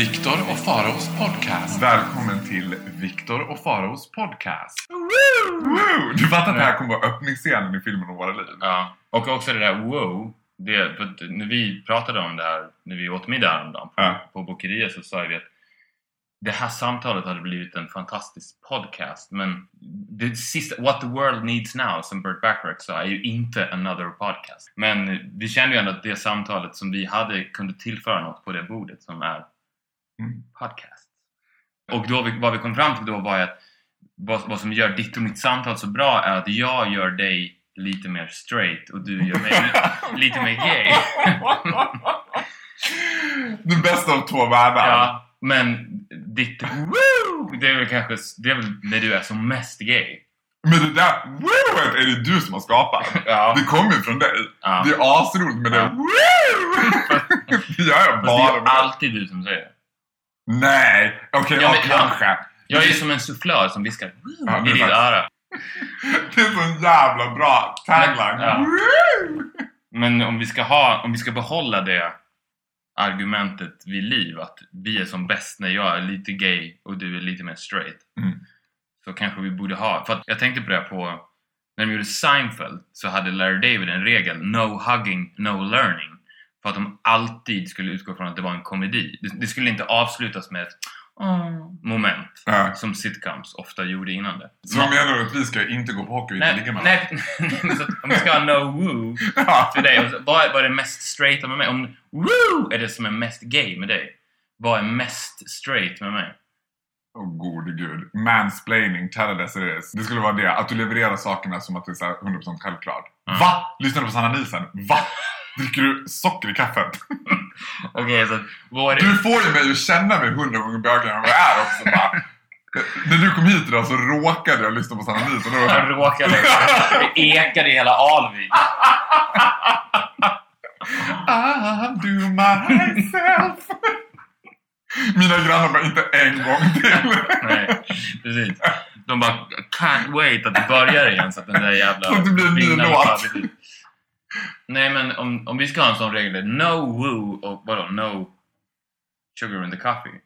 Viktor och Faraos podcast. Välkommen till Viktor och Faraos podcast. Woo! Du fattar att det här kommer vara öppningsscenen i filmen om våra liv? Ja, och också det där wow. Det, när vi pratade om det här när vi åt middag häromdagen på, Ja. på Bokeriet så sa vi att det här samtalet hade blivit en fantastisk podcast men det sista, What the world needs now som Burt Bacharach sa är ju inte another podcast. Men vi kände ju ändå att det samtalet som vi hade kunde tillföra något på det bordet som är. Podcast. Och då vi, vad vi kom fram till då var att vad, vad som gör ditt och mitt samtal så bra är att jag gör dig lite mer straight och du gör mig li- lite mer gay. Den bästa av två världar. Ja, men ditt woo, det är väl kanske det är väl när du är som mest gay. Men det där wooet är det du som har skapat. Ja. Det kommer ju från dig. Ja. Det är asroligt med det Ja. woo! Det gör jag Fast det bara är alltid du som säger det. Nej! Okej, Ja, ja, men- kanske. Jag är ju som en sufflör som viskar Ja, i ditt öra. Det är så en jävla bra tagline. Men- ja. Men om vi ska ha, om vi ska behålla det argumentet vid liv att vi är som bäst när jag är lite gay och du är lite mer straight. Mm. Så kanske vi borde ha, för att jag tänkte på det på när de gjorde Seinfeld så hade Larry David en regel No hugging, no learning. För att de alltid skulle utgå från att det var en komedi. Det, det skulle inte avslutas med ett "Åh", moment Ja. som sitcoms ofta gjorde innan det. Så vad menar du att vi ska inte gå på hockey och inte ligga Nej, nej, men så att om vi ska ha no woo för dig. Vad är, det mest straighta med mig? Om woo är det som är mest gay med dig. Vad är mest straight med mig? Åh gode gud. Mansplaining, tell it is. Det skulle vara det. Att du levererar sakerna som att det är så här 100% självklart. Mm. Va? Lyssnar du på Sanna Nielsen? Va? Dricker du socker i kaffet? Okej, så vår... Du får ju mig att känna mig hundra gånger bögigare än vad jag är också. Bara. När du kom hit idag så råkade jag lyssna på Sanna var Jag råkade... Det ekade i hela Alvik. I do myself. Mina grannar bara inte en gång till. Nej, precis. De bara can't wait att det börjar igen så att den där jävla... Så att det blir en ny låt. Nej men om, om vi ska ha en sån regel, no woo och vadå, no sugar in the coffee.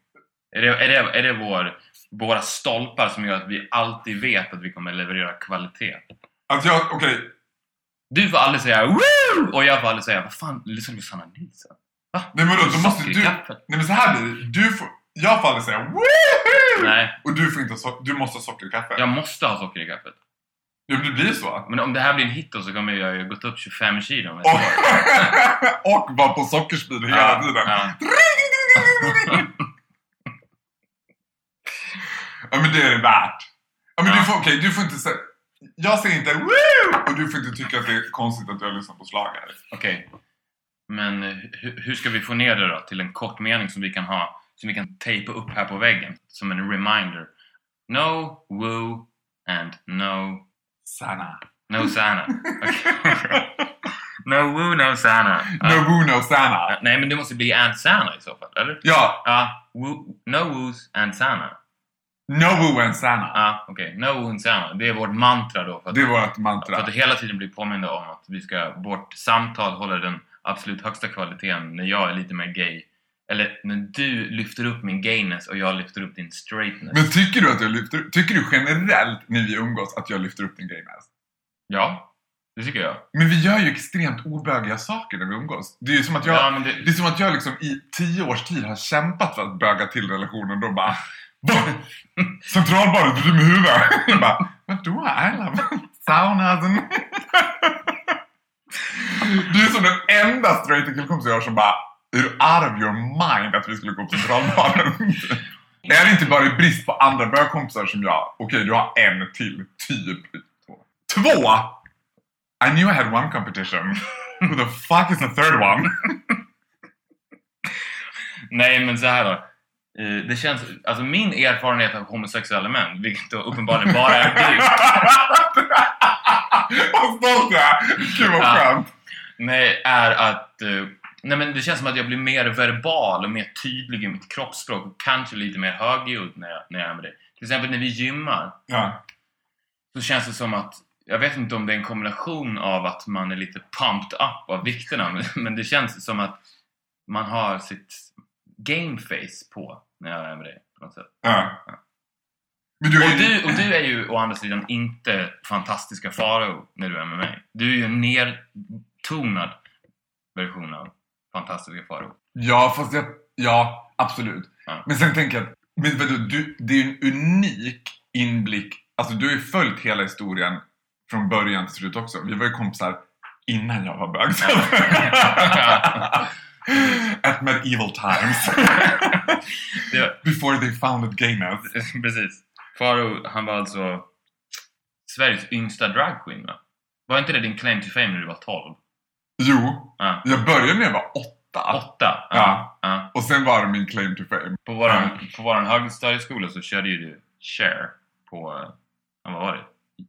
Är det, är det, är det vår, våra stolpar som gör att vi alltid vet att vi kommer leverera kvalitet? Att jag, okej. Du får aldrig säga woo! Och jag får aldrig säga vad fan, lyssna på Sanna Nilsson. Va? Nej men då, då måste du... Nej men så här blir det. Du får... Jag får aldrig säga woohoo! Nej, Och du får inte ha so- Du måste ha socker i kaffet. jag måste ha socker i kaffet. Men det blir så. Men om det här blir en hit då så kommer jag ju gått upp 25 kilo om ett Och, år. och vara på sockerspeed hela Ja, tiden. ja. Ja men det är det värt. Ja men Ja. du får, okej, du får inte säga... Jag säger inte woo! Och du får inte tycka att det är konstigt att jag lyssnar på slagare. Okej. Men eh, hu- hur ska vi få ner det då till en kort mening som vi kan ha, som vi kan tejpa upp här på väggen som en reminder? No woo and no, Sanna. no Sanna. Okej. no woo, no Sanna. Ja. No woo, no Sanna. Ja, Nej, men det måste bli and Sanna i så fall, eller? Ja, Ja, woo, no woos and Sanna. no woo and Sanna. Ja, okej. No woo and Sanna. Det är vårt mantra då. För att, Det är vårt för mantra. att hela tiden bli påminda om att vi ska, vårt samtal håller den absolut högsta kvaliteten när jag är lite mer gay. Eller när du lyfter upp min gayness och jag lyfter upp din straightness. Men tycker du att jag lyfter Tycker du generellt när vi umgås att jag lyfter upp din gayness? Ja, det tycker jag. Men vi gör ju extremt obögiga saker när vi umgås. Det är ju som att jag... Ja, men det- det... är som att jag liksom i tio års tid har kämpat för att böga till relationen. Då bara... Centralbadet, är du dum i huvudet? Jag bara... Vadå? I love saunas and... Du är som den enda straighta killkompis jag har som bara... Är du out of your mind att vi skulle gå på Centralbaden? är det inte bara i brist på andra bögkompisar som jag... Okej, du har en till. Typ. Två. I knew I had one competition. Who the fuck is the third one? Nej, men så här då. Eh, Det känns, alltså min erfarenhet av homosexuella män, vilket då uppenbarligen bara är du. Vad stolt jag är! Gud vad skönt! Nej, är att... Nej men det känns som att jag blir mer verbal och mer tydlig i mitt kroppsspråk och kanske lite mer högljudd när jag, när jag är med dig. Till exempel när vi gymmar Ja. så känns det som att jag vet inte om det är en kombination av att man är lite pumped up av vikterna men, men det känns som att man har sitt game face på när jag är med dig på något sätt. ja. Men du är Och du, och du är ju å andra sidan inte fantastiska Farao när du är med mig. Du är ju en nertonad version av fantastiska Farao. Ja, fast jag... Ja, absolut. Ja. Men sen tänker jag... Men vadå, du, det är en unik inblick. Alltså du har ju följt hela historien från början till slut också. Vi var ju kompisar innan jag var bög. At medieval times. Before they founded gayness. precis. Farao, han var alltså Sveriges yngsta dragqueen va? Var inte det din claim to fame när du var 12? Jo, Ja. jag började när jag var åtta. Åtta? Ja. ja. Och sen var det min claim to fame. På våran, på våran högstadieskola så körde ju du Cher på, vad var det?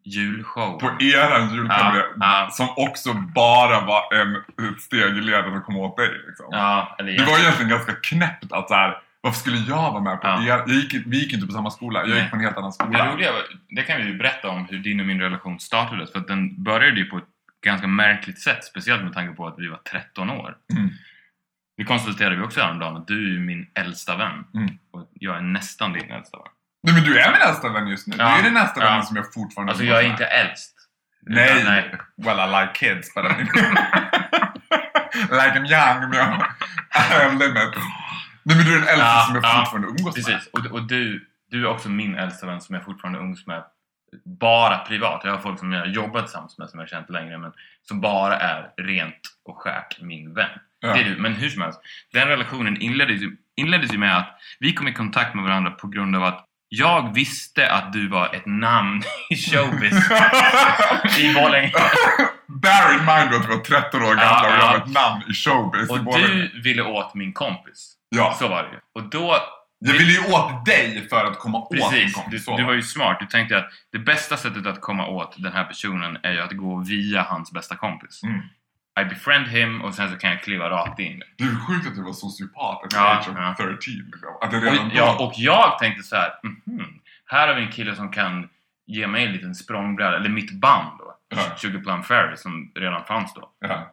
Julshow. På eran julkalender. Ja. Som också bara var en steg i ledet att komma åt dig. Liksom. Ja, eller Det var egentligen ganska knäppt att så här, varför skulle jag vara med på Ja. er? Jag gick, vi gick inte på samma skola, jag Nej. gick på en helt annan Det skola. roliga, var- det kan vi ju berätta om hur din och min relation startades. För att den började ju på ett ganska märkligt sätt. Speciellt med tanke på att vi var 13 år. Mm. Det konstaterade vi också häromdagen att du är min äldsta vän. Mm. Och jag är nästan din äldsta vän. Nej men du är min nästa vän just nu. Ja. Du är den nästa Ja. vännen som jag fortfarande Alltså jag är inte äldst. Nej. Utan, nej. Well I like kids but I mean... like I'm young but I have limits. Nej men du är den äldsta Ja, som jag ja. fortfarande umgås med. Precis. Och, och du, du är också min äldsta vän som jag fortfarande umgås med. Bara privat. Jag har folk som jag har jobbat tillsammans med som jag har känt längre. Men som bara är rent och skärt min vän. Ja. Det är du. Men hur som helst. Den relationen inleddes ju, inleddes ju med att vi kom i kontakt med varandra på grund av att jag visste att du var ett namn i showbiz i Borlänge. Bear in mind att vi var 13 år gamla Ja, och jag ja. var ett namn i showbiz i Och Borlänge. du ville åt min kompis. Ja. Så var det ju. Och då Jag ville ju åt dig för att komma åt din Precis, du, kompis. du var ju smart. Du tänkte att det bästa sättet att komma åt den här personen är ju att gå via hans bästa kompis. Mm. I befriend him och sen så kan jag kliva rakt in. Det är sjukt att du var sociopat at Ja, age of ja. 13. Liksom. Att det redan Och, ja, och jag tänkte så här, mhm, här har vi en kille som kan ge mig en liten språngbräda, eller mitt band då. Ja. Sugar Plum Fairy som redan fanns då. Ja.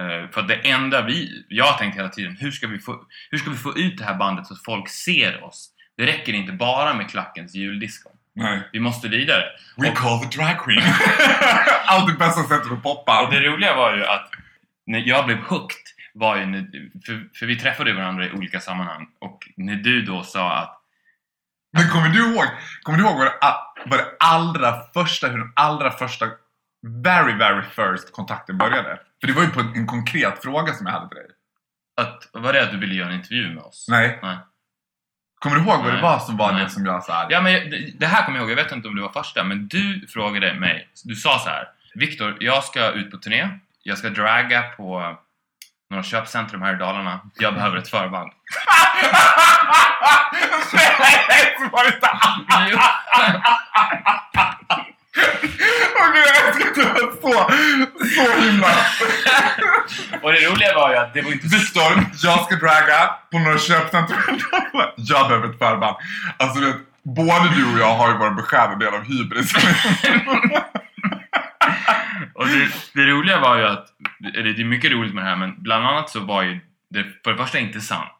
Eh, för det enda vi, jag har tänkt hela tiden, hur ska, vi få, hur ska vi få ut det här bandet så att folk ser oss? Det räcker inte bara med Klackens juldisco. Nej. Vi måste vidare. We Och- call the drag queen. Alltid bästa sättet att poppa. Och det roliga var ju att när jag blev hooked var ju när, för, för vi träffade varandra i olika sammanhang och när du då sa att Men kommer du ihåg, kommer du ihåg vad det, vad det allra första, hur den allra första very, very first kontakten började? För det var ju på en, en konkret fråga som jag hade till dig. att var det att du ville göra en intervju med oss? Nej. Nej. Kommer du ihåg vad det Nej. var som var Nej. det som jag sa? Ja men det, det här kommer jag ihåg, jag vet inte om det var första men du frågade mig, du sa så här Viktor, jag ska ut på turné, jag ska draga på några köpcentrum här i Dalarna, jag behöver ett förband. Nej, så var det inte alls! Gud, jag att du var så, så himla... Och det roliga var ju att det var inte Viktor, jag ska draga på några köpcentrum. Jag behöver ett förband. Alltså vet, både du och jag har ju vår beskärda del av hybris. Och det, det roliga var ju att, eller det är mycket roligt med det här men bland annat så var ju det för det första inte sant.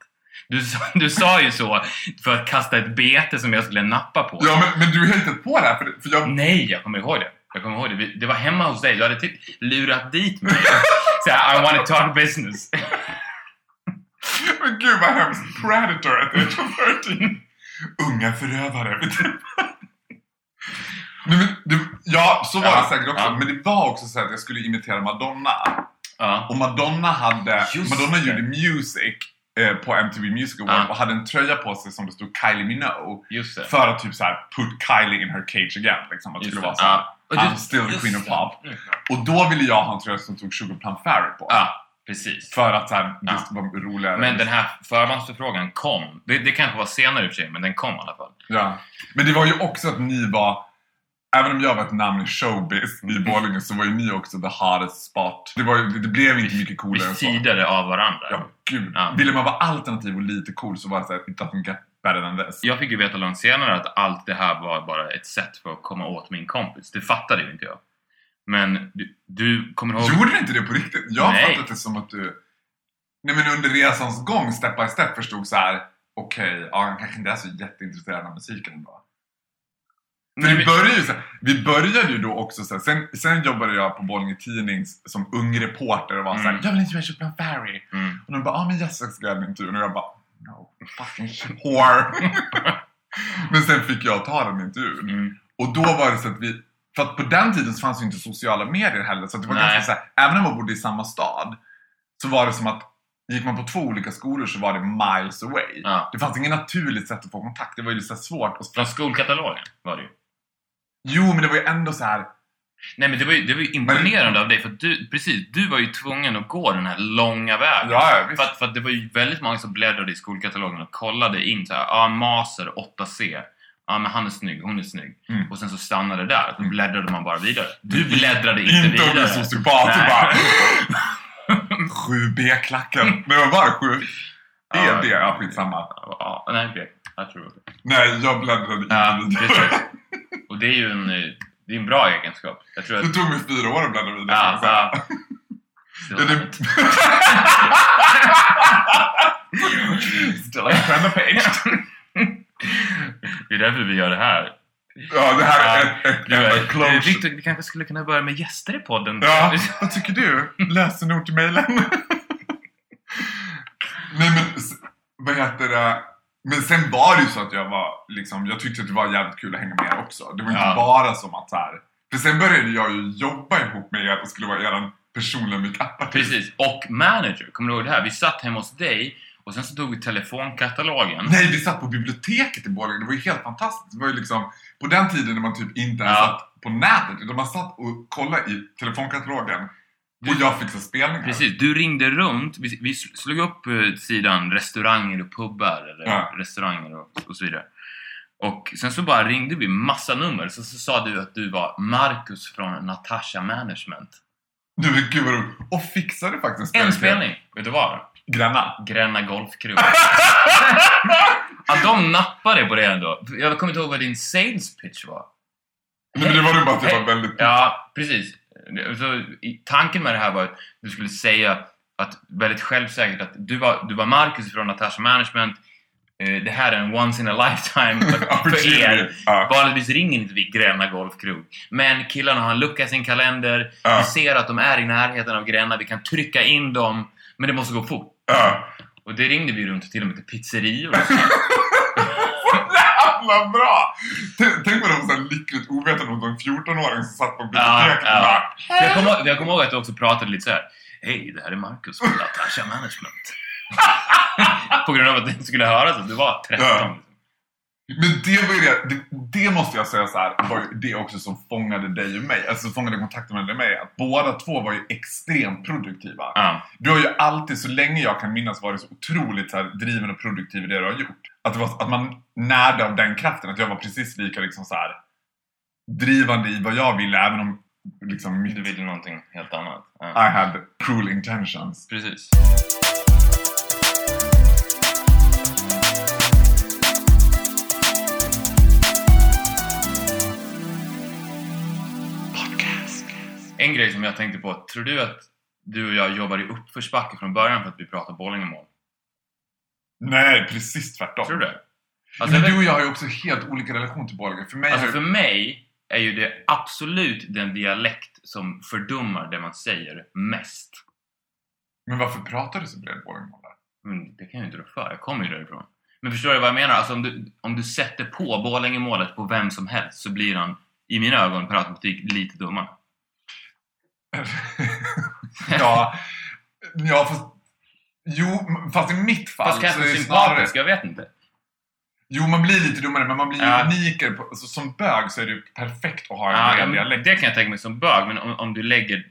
Du, sa- du sa ju så för att kasta ett bete som jag skulle nappa på. Ja men, men du har hittat på det här för, för jag... Nej, jag kommer ihåg det. Jag kommer ihåg det. Det var hemma hos dig. Du hade typ lurat dit mig. Så här, I want to talk business. Men gud vad hemskt. Predator at age of 13. Unga förövare. Nej, men, du, ja, så var Ja, det säkert också. ja. Men det var också så att jag skulle imitera Madonna. Ja. Och Madonna hade... Just Madonna det. gjorde Music på MTV Music Award Ja. och hade en tröja på sig som det stod Kylie Minogue. För att typ så här put Kylie in her cage again. Liksom, att det skulle vara så. Och I'm still the queen of pop. Mm. Och då ville jag ha en tröja som tog Sugar Plum Fairy på. Ja, precis. För att så här, det Ja. var roligare. Men den här förbandsförfrågan kom. Det, det kanske var senare i och för sig, men den kom i alla fall. Ja. Men det var ju också att ni var... Även om jag var ett namn i showbiz i Borlänge så var ju ni också the hottest spot. Det, var, det blev inte mycket Vi coolare än så. sidade av varandra. Ja, gud. Ja. Ville man vara alternativ och lite cool så var det såhär, it doesn't get better than this. Jag fick ju veta långt senare att allt det här var bara ett sätt för att komma åt min kompis. Det fattade ju inte jag. Men du, du kommer ihåg... Gjorde du inte det på riktigt? Jag har fattat det som att du... Nej men under resans gång, step by step, förstod så här. okej, ja, han kanske inte är så jätteintresserad av musiken ändå. Nej, vi började ju vi började ju då också så här, sen, sen jobbade jag på Borlänge Tidning som ung reporter och var såhär, Mm. jag vill intervjua Chuck Ferry. Mm. Och de bara, ah, men Jessica ska göra den intervjun. Och jag bara, no fucking whore. men sen fick jag ta den intervjun. Mm. Och då var det så att vi, för att på den tiden så fanns ju inte sociala medier heller. Så att det var Nej. ganska så här, även om man bodde i samma stad så var det som att gick man på två olika skolor så var det miles away. Ja. Det fanns inget naturligt sätt att få kontakt. Det var ju lite så svårt. Och Från skolkatalogen var det ju. Jo, men det var ju ändå så här. Nej men det var ju, det var ju imponerande av dig för du, precis, du var ju tvungen att gå den här långa vägen. Ja. För att, för att det var ju väldigt många som bläddrade i skolkatalogen och kollade in så här, ja, Maser 8C. Ja, men han är snygg, hon är snygg. Mm. Och sen så stannade det där. Då Mm. bläddrade man bara vidare. Du bläddrade inte, Inte om vidare. du är sociopat. Bara, 7B-klacken. Det var bara 7. Ja. B, B, ja skitsamma. Ja, nej, okej. Jag tror det. Nej, jag bläddrade inte vidare. det är ju en, eh, det är en bra egenskap. Jag tror Det att... tog mig fyra år att bläddra vidare. Ja, så att ja. säga. Ja, det... Still like turn the page. Det är därför vi gör det här. Ja, det här är ett, ett, Du, ett, eh. Victor, vi kanske skulle kunna börja med gäster i podden. Ja, vad tycker du? Lösenord till mejlen. Nej men, vad heter det? Men sen var det ju så att jag var liksom, jag tyckte att det var jävligt kul att hänga med er också. Det var inte Ja. bara som att så här. För sen började jag ju jobba ihop med er och skulle vara er personliga makeupartist. Precis. Och manager. Kommer du ihåg det här? Vi satt hemma hos dig och sen så tog vi telefonkatalogen. Nej, vi satt på biblioteket i Borlänge. Det var ju helt fantastiskt. Det var ju liksom på den tiden när man typ inte ens Ja. satt på nätet. Utan man satt och kollade i telefonkatalogen. Och jag fixade spelningar. Precis, du ringde runt. Vi, vi slog upp eh, sidan restauranger och pubbar eller Ja. restauranger och, och så vidare. Och sen så bara ringde vi massa nummer. Så, så sa du att du var Marcus från Natasha Management. Du, gud vad roligt. Och fixade faktiskt En spelning! Vet du vad? Gränna. Gränna Golfkrog. ja, de nappade på det ändå. Jag kommer inte ihåg vad din sales pitch var. Men det var nog bara att det var Hej. väldigt... Ja, precis. Så, i, tanken med det här var att du skulle säga att väldigt självsäkert att du var, du var Marcus från Natasha Management. Eh, det här är en once in a lifetime för, er. Ja. Vanligtvis ringer inte vi Gränna Golfkrog. Men killarna har en lucka i sin kalender. Ja. Vi ser att de är i närheten av Gränna. Vi kan trycka in dem. Men det måste gå fort. Ja. Och det ringde vi runt till och med till pizzerior. och så. Jävla bra! Tänk vad de var så lyckligt ovetande om de 14-åring som satt på biblioteket Ja, bara... ja. Jag kommer jag kommer ihåg att du också pratade lite så här. Hej, det här är Marcus från Natasha Management. På grund av att det skulle höras att du var 13. Ja. Men det var ju det, det, det måste jag säga så här, var ju det också som fångade dig och mig. Alltså fångade kontakten med dig och mig. Att båda två var ju extremt produktiva. Ja. Du har ju alltid, så länge jag kan minnas, varit så otroligt så här, driven och produktiv i det du har gjort. Att, var, att man närde av den kraften. Att jag var precis lika liksom så här, drivande i vad jag ville, även om liksom, mitt, Du ville någonting helt annat. Ja. I had cruel intentions. Precis. En grej som jag tänkte på. Tror du att du och jag jobbar i uppförsbacke från början för att vi pratar Borlängemål? Nej, precis tvärtom. Tror du det? Alltså, Men du och jag har ju också helt olika relation till Borlänge. För mig Alltså för mig är ju det absolut den dialekt som fördummar det man säger mest. Men varför pratar du så bred Borlängemål? Men det kan jag ju inte rå för, jag kommer ju därifrån. Men förstår du vad jag menar? Alltså om du, om du sätter på Borlängemålet på vem som helst så blir han i mina ögon per automatik lite dummare. ja, ja fast... Jo, fast i mitt fall Fast kanske sympatisk, jag vet inte. Jo, man blir lite dummare, men man blir Ja. unikare. På, alltså, som bög så är det ju perfekt att ha en Ja, bred dialekt. det kan jag tänka mig som bög, men om, om du lägger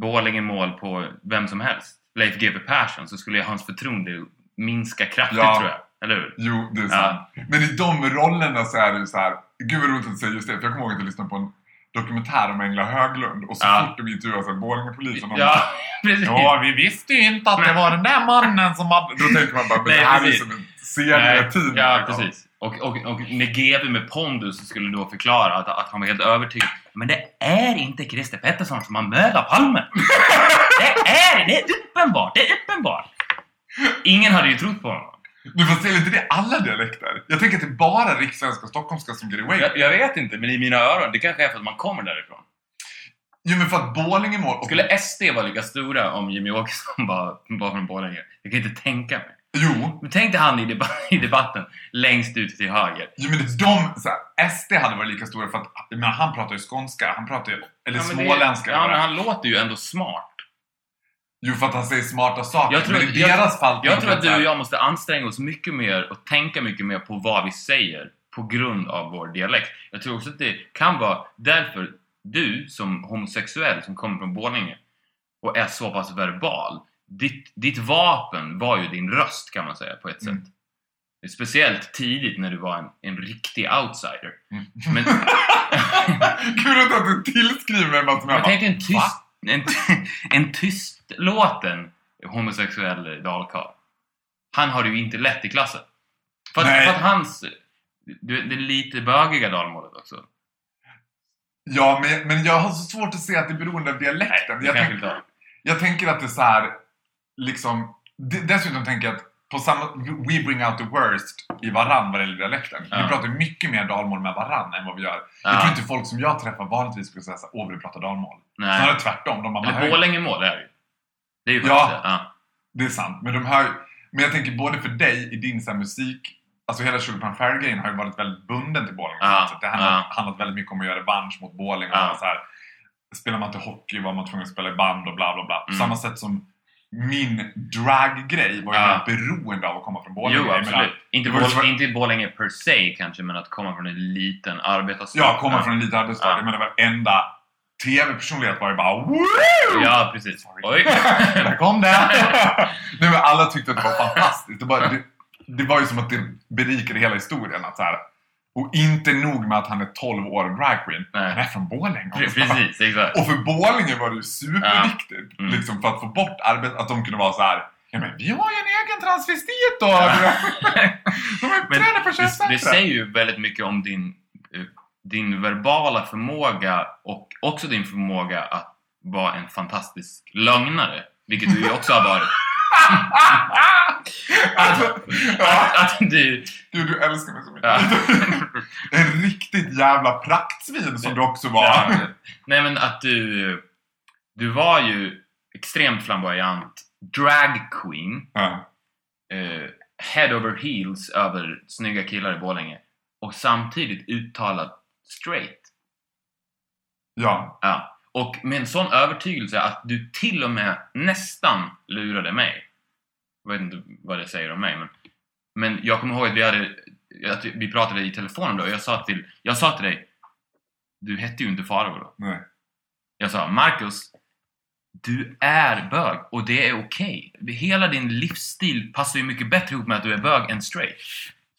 Borlänge-mål på vem som helst, Leif GW Persson, så skulle hans förtroende minska kraftigt Ja. tror jag. Eller hur? Jo, det är Ja. sant. Men i de rollerna så är det ju så här. Gud vad roligt att säga just det, för jag kommer ihåg att jag lyssnade på en dokumentär om Engla Höglund och så Ja. fort de intervjuade så här, Borlängepolisen Ja, precis. Ja, vi visste ju inte att det var den där mannen som hade... Då tänker man bara, men Nej, det här precis. är som en serietidning. Ja, liksom. precis. Och, och, och när GW med pondus skulle då förklara att, att han var helt övertygad. Men det är inte Christer Pettersson som har mördat Palme. Det är det! är uppenbart! Det är uppenbart! Ingen hade ju trott på honom. Du får se inte det alla dialekter. Jag tänker att det är bara rikssvenska och stockholmska som går away. Jag, jag vet inte, men i mina öron, det kanske är för att man kommer därifrån. Jo men för att Borlängemål... och- Skulle SD vara lika stora om Jimmy Åkesson var, var från Borlänge? Jag kan inte tänka mig. Jo, Men tänk dig han i, debat- i debatten längst ut till höger. jo men det är de... Så här, SD hade varit lika stora för att... Menar, han pratar ju skånska, han pratar ju... Eller Ja, men det- småländska. Ja, men han låter ju ändå smart. Jo, för att han säger smarta saker. Jag tror, men i deras fall... jag, jag tror att du och jag måste anstränga oss mycket mer och tänka mycket mer på vad vi säger på grund av vår dialekt. Jag tror också att det kan vara därför du som homosexuell som kommer från Borlänge och är så pass verbal, ditt, ditt vapen var ju din röst kan man säga på ett Mm. sätt. Speciellt tidigt när du var en, en riktig outsider. Mm. Men, Kul att du tillskriver mig något som jag bara... tänk en Va? En, en tystlåten homosexuell dalkarl. Han har det ju inte lätt i klassen. För att, Nej. för att hans... Du, det är lite bögiga dalmålet också. Ja, men, men jag har så svårt att se att det är beroende av dialekten. Det Jag, tänk, jag tänker att det är så här, liksom... Dessutom tänker jag att på samma... We bring out the worst i varann vad det gäller dialekten. Ja. Vi pratar mycket mer dalmål med varann än vad vi gör. Ja. Jag tror inte folk som jag träffar vanligtvis skulle säga såhär, åh vi pratar dalmål. Nej. Snarare tvärtom. De bara, "Man hör Eller ju-" Borlängemål är det ju. Det är ju Ja. det. Ja. Det är sant. Men de ju- Men jag tänker både för dig i din så här, musik... Alltså hela Sugar Plum Fairy-grejen har ju varit väldigt bunden till Borlänge. Ja, Så det har handlat, ja. handlat väldigt mycket om att göra revansch mot Borlänge. Ja. Och så här, spelar man inte hockey var man tvungen att spela i band och bla bla bla. På Mm. samma sätt som min drag-grej var ju Ja. beroende av att komma från Borlänge. Jo, absolut. menar, Inte, det var inte Borlänge per se kanske, men att komma från en liten arbetarstad. Jag kommer från en liten arbetsstad. Ja. Jag menar varenda TV-personlighet var ju bara Woo! Ja, precis. Sorry. Oj! Där kom det! Nej, men alla tyckte att det var fantastiskt. Det, bara, det, det var ju som att det berikade hela historien. Att så här, och inte nog med att han är 12 år och dragqueen. Nej. Han är från Borlänge. Pre- Precis, exakt. Och för Borlänge var det ju superviktigt. Ja. Mm. Liksom för att få bort arbete. Att de kunde vara så här. Ja, men vi har ju en egen transvestit då! De är Men tränade på det, det köpcentret. säger ju väldigt mycket om din, eh, din verbala förmåga och också din förmåga att vara en fantastisk lögnare. Vilket du ju också har varit. Alltså, ja, Att, att du... Gud, du älskar mig så mycket. Ja. En riktigt jävla praktsvin som du också var. Ja, nej men att du... Du var ju extremt flamboyant drag queen. Ja. eh, head over heels över snygga killar i Borlänge. Och samtidigt uttalat straight. ja. Ja. Och med en sån övertygelse att du till och med nästan lurade mig. Jag vet inte vad det säger om mig men... Men jag kommer ihåg att vi hade... Att vi pratade i telefonen då och jag sa till, jag sa till dig Du hette ju inte Farao då. Nej. Jag sa Marcus Du är bög och det är okej. Hela din livsstil passar ju mycket bättre ihop med att du är bög än straight.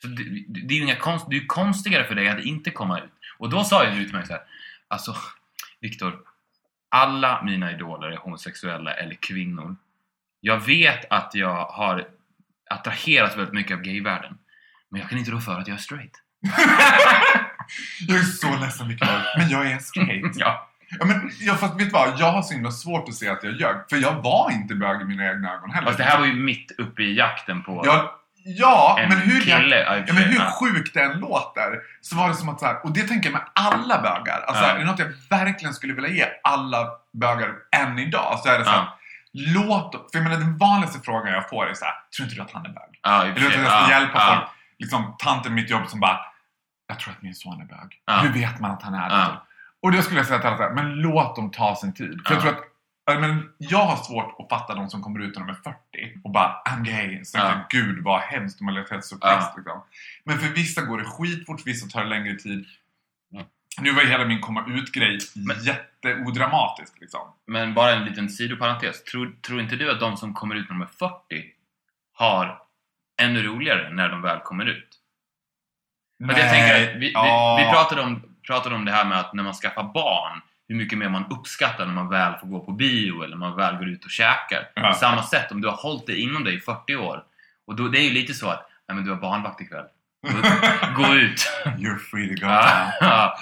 Så det, det är ju inga konst, det är konstigare för dig att inte komma ut. Och då sa ju du till mig så här. Alltså, Viktor. Alla mina idoler är homosexuella eller kvinnor. Jag vet att jag har attraherats väldigt mycket av gayvärlden. Men jag kan inte rå för att jag är straight. Jag är så ledsen Viktor, men jag är straight. Ja. Ja, men, ja, fast vet du vad? Jag har så himla svårt att se att jag ljög. För jag var inte bög i mina egna ögon heller. Fast det här var ju mitt uppe i jakten på Ja, ja en men hur, kille. ja, men hur sjukt det än låter så var det som att så här, och det tänker jag med alla bögar. Alltså, Ja. Är det något jag verkligen skulle vilja ge alla bögar än idag så är det så här, Ja. låt För jag menar den vanligaste frågan jag får är så här, tror inte du att han är bög? Ja, Eller att jag ska hjälpa ja. folk. Liksom tanten i mitt jobb som bara Jag tror att min son är bög. Hur vet man att han är det? Och då skulle jag säga till alla så här, men låt dem ta sin tid. För jag Ja. tror att Men jag har svårt att fatta de som kommer ut när de är 40 och bara I'm gay. Så Ja. gud vad hemskt om man lät så Ja. liksom. Men för vissa går det skitfort, vissa tar det längre tid. Ja. Nu var ju hela min komma ut-grej jätteodramatisk liksom. Men bara en liten sidoparentes. Tror, tror inte du att de som kommer ut när de är 40 har ännu roligare när de väl kommer ut? För att jag tänker att vi, ja. vi, vi pratade, om, pratade om det här med att när man skaffar barn, hur mycket mer man uppskattar när man väl får gå på bio eller man väl går ut och käkar. Ja. På samma sätt, om du har hållit det inom dig i 40 år, och då, det är ju lite så att nej, men du har barnvakt ikväll. Gå, ut! You're free to go Ja.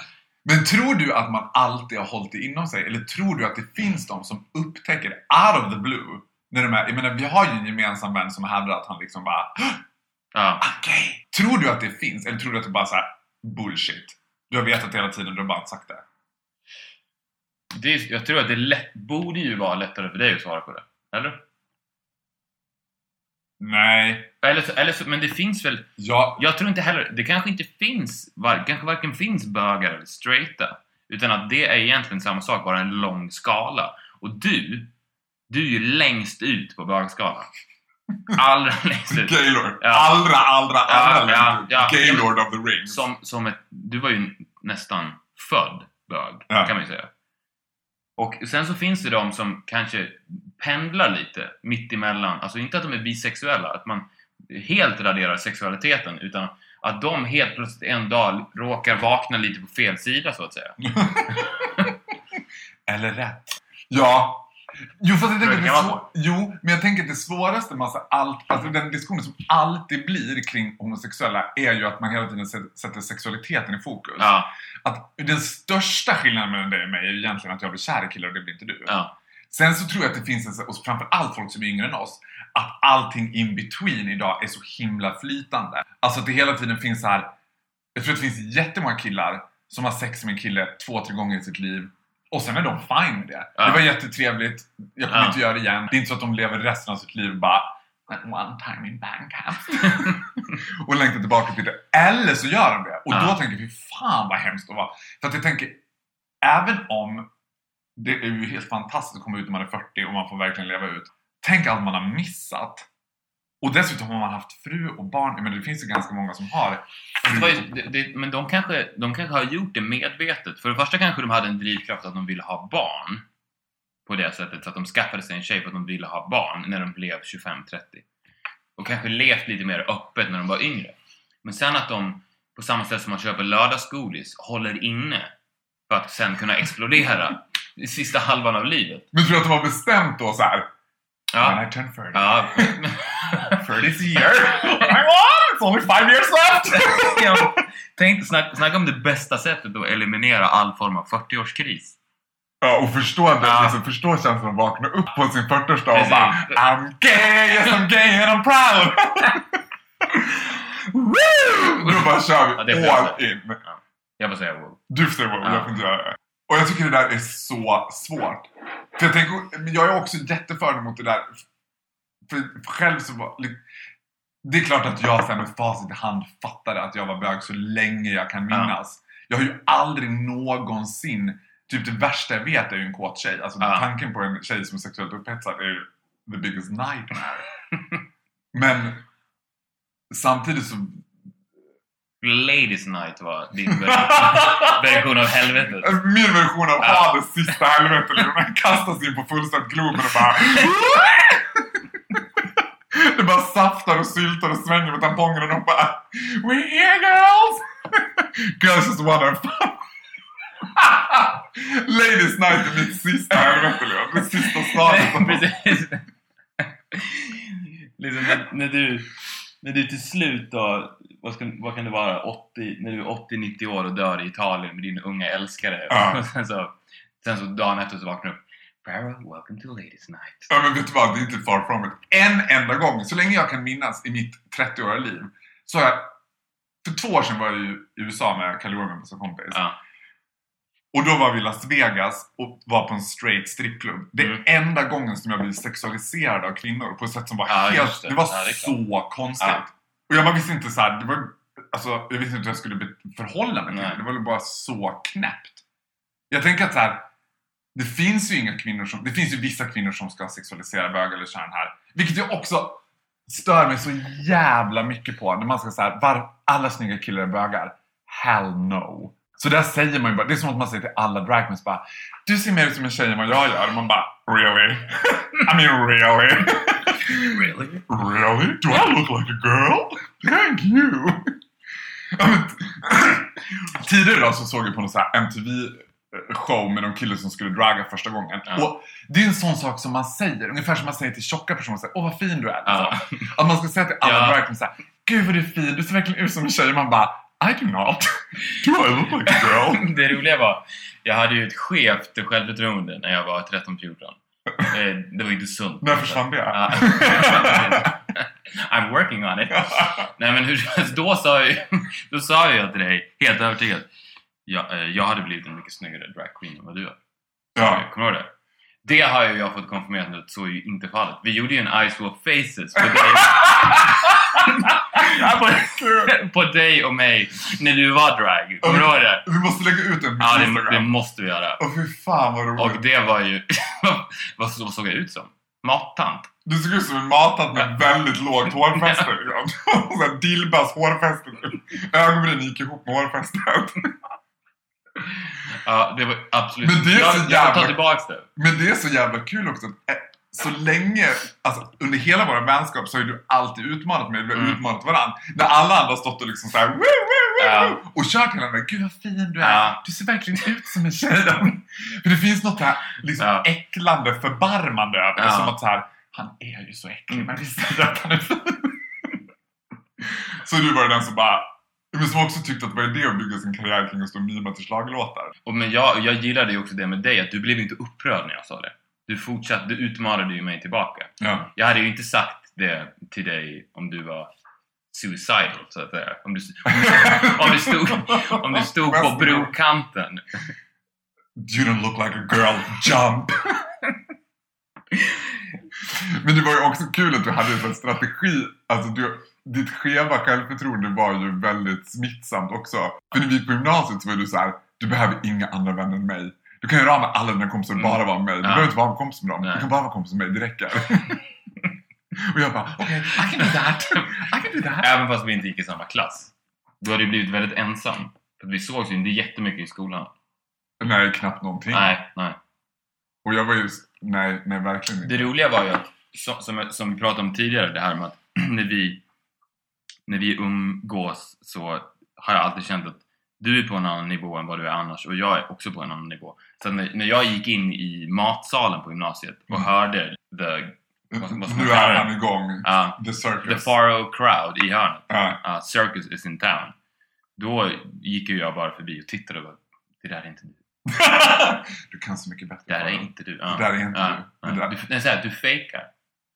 Men tror du att man alltid har hållit det inom sig? Eller tror du att det finns de som upptäcker out of the blue? När de är, jag menar, vi har ju en gemensam vän som hävdar att han liksom bara ja. Okej! Tror du att det finns? Eller tror du att det bara är bullshit? Du har vetat hela tiden, du har bara inte sagt det. Det är, jag tror att det lätt, borde ju vara lättare för dig att svara på det. Eller? Nej. Eller, eller men det finns väl... Jag, Jag tror inte heller... Det kanske inte finns... Var, kanske varken finns bögar eller straighta. Utan att det är egentligen samma sak, bara en lång skala. Och du, du är ju längst ut på bögskalan. Allra längst ut. Gaylord. Ja. Allra, allra, allra Ja, längst ut. ja, ja. Gaylord of the rings. Som, som ett, du var ju nästan född bög, Ja. kan man ju säga. Och sen så finns det de som kanske pendlar lite mitt emellan. Alltså inte att de är bisexuella, att man helt raderar sexualiteten, utan att de helt plötsligt en dag råkar vakna lite på fel sida, så att säga. Eller rätt. Ja. Jo, fast jag tänker Det att det. Jo, men jag tänker att det svåraste med alltså allt, alltså den diskussionen som alltid blir kring homosexuella är ju att man hela tiden sätter- sätter sexualiteten i fokus. Ja, Att den största skillnaden mellan dig och mig är ju egentligen att jag blir kär i killar och det blir inte du. ja, Sen så tror jag att det finns, en, och framförallt folk som är yngre än oss, att allting in between idag är så himla flytande. Alltså att det hela tiden finns så här. Jag tror att det finns jättemånga killar som har sex med en kille två, tre gånger i sitt liv. Och sen är de fine med det. Ja. Det var jättetrevligt, jag kommer Ja. inte göra det igen. Det är inte så att de lever resten av sitt liv och bara "That one time in Bangkok. och längtar tillbaka till det. Eller så gör de det. Och Ja. då tänker jag, fy fan vad hemskt att vara. För att jag tänker, även om det är ju helt fantastiskt att komma ut när man är 40 och man får verkligen leva ut. Tänk allt man har missat. Och dessutom har man haft fru och barn. Men det finns ju ganska många som har ju, det, det, men de kanske, de kanske har gjort det medvetet. För det första kanske de hade en drivkraft att de ville ha barn. På det sättet, så att de skaffade sig en tjej för att de ville ha barn när de blev 25-30. Och kanske levt lite mer öppet när de var yngre. Men sen att de, på samma sätt som man köper lördagsgodis, håller inne för att sen kunna explodera i sista halvan av livet. Men tror du att de har bestämt då så här? Ja. When I turn 40. Ja. 30 year. It's only five years left! ja. Tänk, snacka, snacka om det bästa sättet att eliminera all form av 40-årskris. Ja, och förstå, att Ja. liksom, förstå känslan att vakna upp på sin 40-årsdag och bara I'm gay, yes I'm gay and I'm proud! Woo! Då bara kör vi Ja, det all in. Jag får säga wow. Du får säga wow, Ja. jag får inte göra det. Och jag tycker det där är så svårt. För jag tänker, men jag är också jätteförd mot det där. För själv så var Det är klart att jag sen med facit i hand fattade att jag var bög så länge jag kan minnas. Jag har ju aldrig någonsin Typ det värsta jag vet är ju en kåt tjej. Alltså tanken på en tjej som är sexuellt upphetsad är ju the biggest nightmare. Men samtidigt så Ladies night var din version- av helvetet. Min version av Ja. Hades sista helvete. Liksom. Man kastas in på fullständigt Globen och bara... Det bara saftar och syltar och svänger med tampongerna och de bara We're here girls! girls just wanna fun. Ladies night är mitt sista helvete Leon. Det sista. Precis. liksom när, när du när du till slut då, vad, ska, vad kan det vara, 80, när du är 80-90 år och dör i Italien med din unga älskare. Ja. Och sen så, sen så dagen efter så vaknar du upp. Farah, welcome to ladies night. Ja men vet du vad, det är inte far from it. En enda gång, så länge jag kan minnas i mitt 30-åriga liv, så har jag... För två år sedan var jag i USA med Kalle Orman som kompis. Ja. Och då var vi i Las Vegas och var på en straight strippklubb. Det är Mm. enda gången som jag blev sexualiserad av kvinnor på ett sätt som var Ja, helt... Det. det. var Ja, det så konstigt. Och jag bara visste inte så här, det var, alltså, jag visste inte hur jag skulle förhålla mig till det. Det var bara så knäppt. Jag tänker att så här, det finns ju inga kvinnor som... Det finns ju vissa kvinnor som ska sexualisera bögar eller kön här. Vilket jag också stör mig så jävla mycket på. När man ska säga var alla snygga killar är bögar. Hell no. Så där säger man ju bara, det är som att man säger till alla dragqueens bara Du ser mer ut som en tjej än vad jag gör. Och man bara Really? I mean really? Really? Really? Do I look like a girl? Thank you! Tidigare idag så såg jag på någon här MTV show med någon kille som skulle draga första gången. Ja. Och det är en sån sak som man säger, ungefär som man säger till tjocka personer, så här, åh vad fin du är. Ja. Att man ska säga till alla Ja. dragqueens såhär, gud vad du är fin, du ser verkligen ut som en tjej. Man bara, I do not. Do I look like a girl? Det roliga var, jag hade ju ett skevt självförtroende när jag var 13-14. Eh, Det var inte sunt. När försvann det? I'm working on it. Nej men hur, då sa jag då sa jag till dig, helt övertygad, jag, eh, jag hade blivit en mycket snyggare drag queen än vad du är. Ja. Kommer du ihåg det? Det har ju jag fått konfirmerat nu att så är ju inte fallet. Vi gjorde ju en Ice Swap Faces på dig, på dig och mig när du var drag. Kommer du ihåg det? Vi måste lägga ut en på Ja, det, Instagram. det måste vi göra. Åh fy fan vad roligt. Och det var ju... vad, såg jag ut som? Mattant? Du såg ut som en matat med väldigt lågt hårfäste. liksom. Och Dilbas hårfäste. Ögonbrynen gick ihop med hårfästet. Ja, det var absolut... Men det är jag, så jag jävla- ta tillbaks det. Men det är så jävla kul också. Så länge, alltså under hela vår vänskap så har du alltid utmanat mig. Vi har Mm. utmanat varandra. När alla andra har stått och liksom såhär woo, woo, woo, Ja. och kört hela den Gud vad fin du är. Ja. Du ser verkligen ut som en tjej. För det finns något här liksom Ja. äcklande, förbarmande över det. Som att så här, han är ju så äcklig Mm. men visst är det att han är fin. Så du var den som bara men som också tyckte att det var idé att bygga sin karriär kring att stå och mima till schlagerlåtar. Och men jag, jag gillade ju också det med dig, att du blev inte upprörd när jag sa det. Du fortsatte, du utmanade ju mig tillbaka. Ja. Jag hade ju inte sagt det till dig om du var suicidal, så att säga. Om du, om du stod, om du stod på brokanten. You don't look like a girl, jump! Men det var ju också kul att du hade en strategi. Alltså du, ditt skeva självförtroende var ju väldigt smittsamt också. För när vi gick på gymnasiet så var du så här: du behöver inga andra vänner än mig. Du kan göra av med alla dina kompisar och Mm. bara vara med mig. Du Ja. behöver inte vara kompis med dem. Nej. Du kan bara vara kompis med mig, det räcker. och jag bara, okej, I can do that. I can do that. Även fast vi inte gick i samma klass. Du hade ju blivit väldigt ensam. För vi sågs ju inte jättemycket i skolan. Nej, knappt någonting. Nej, nej. Och jag var ju, nej, nej verkligen inte. Det roliga var ju att, som, som, som vi pratade om tidigare, det här med att när vi, när vi umgås så har jag alltid känt att du är på en annan nivå än vad du är annars och jag är också på en annan nivå. Så när, när jag gick in i matsalen på gymnasiet och Mm. hörde the, Nu är han igång. Ja. The circus. the Faro crowd i hörnet, Ja. uh, Circus is in town. Då gick ju jag bara förbi och tittade och bara, det där är inte du. du kan så mycket bättre. Det där är inte du. Det där är inte du. Det där- Du, nej, så här, du fejkar.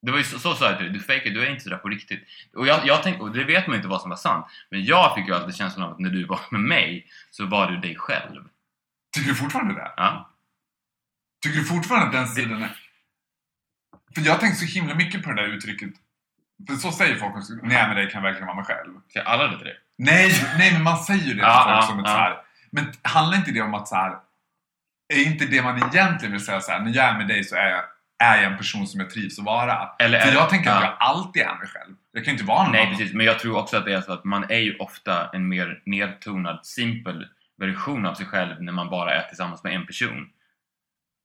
Det var ju så, så sa jag till dig, du fejkar, du är inte sådär på riktigt. Och, jag, jag tänkte, och det vet man ju inte vad som var sant, men jag fick ju alltid känslan av att när du var med mig så var du dig själv. Tycker du fortfarande det? Ja. Tycker du fortfarande att den sidan är... För jag tänker så himla mycket på det där uttrycket. För så säger folk också, är med dig kan jag verkligen vara mig själv. Säger alla det till dig? Nej, nej men man säger ju det till Ja, folk ja, som ett ja. så här. Men handlar inte det om att så här, är inte det man egentligen vill säga så här, när jag är med dig så är jag, är jag en person som jag trivs att vara. Eller För jag tänker att ja. jag alltid är mig själv. Jag kan inte vara någon Nej, annan. precis. Men jag tror också att det är så att man är ju ofta en mer nedtonad, simpel version av sig själv när man bara är tillsammans med en person.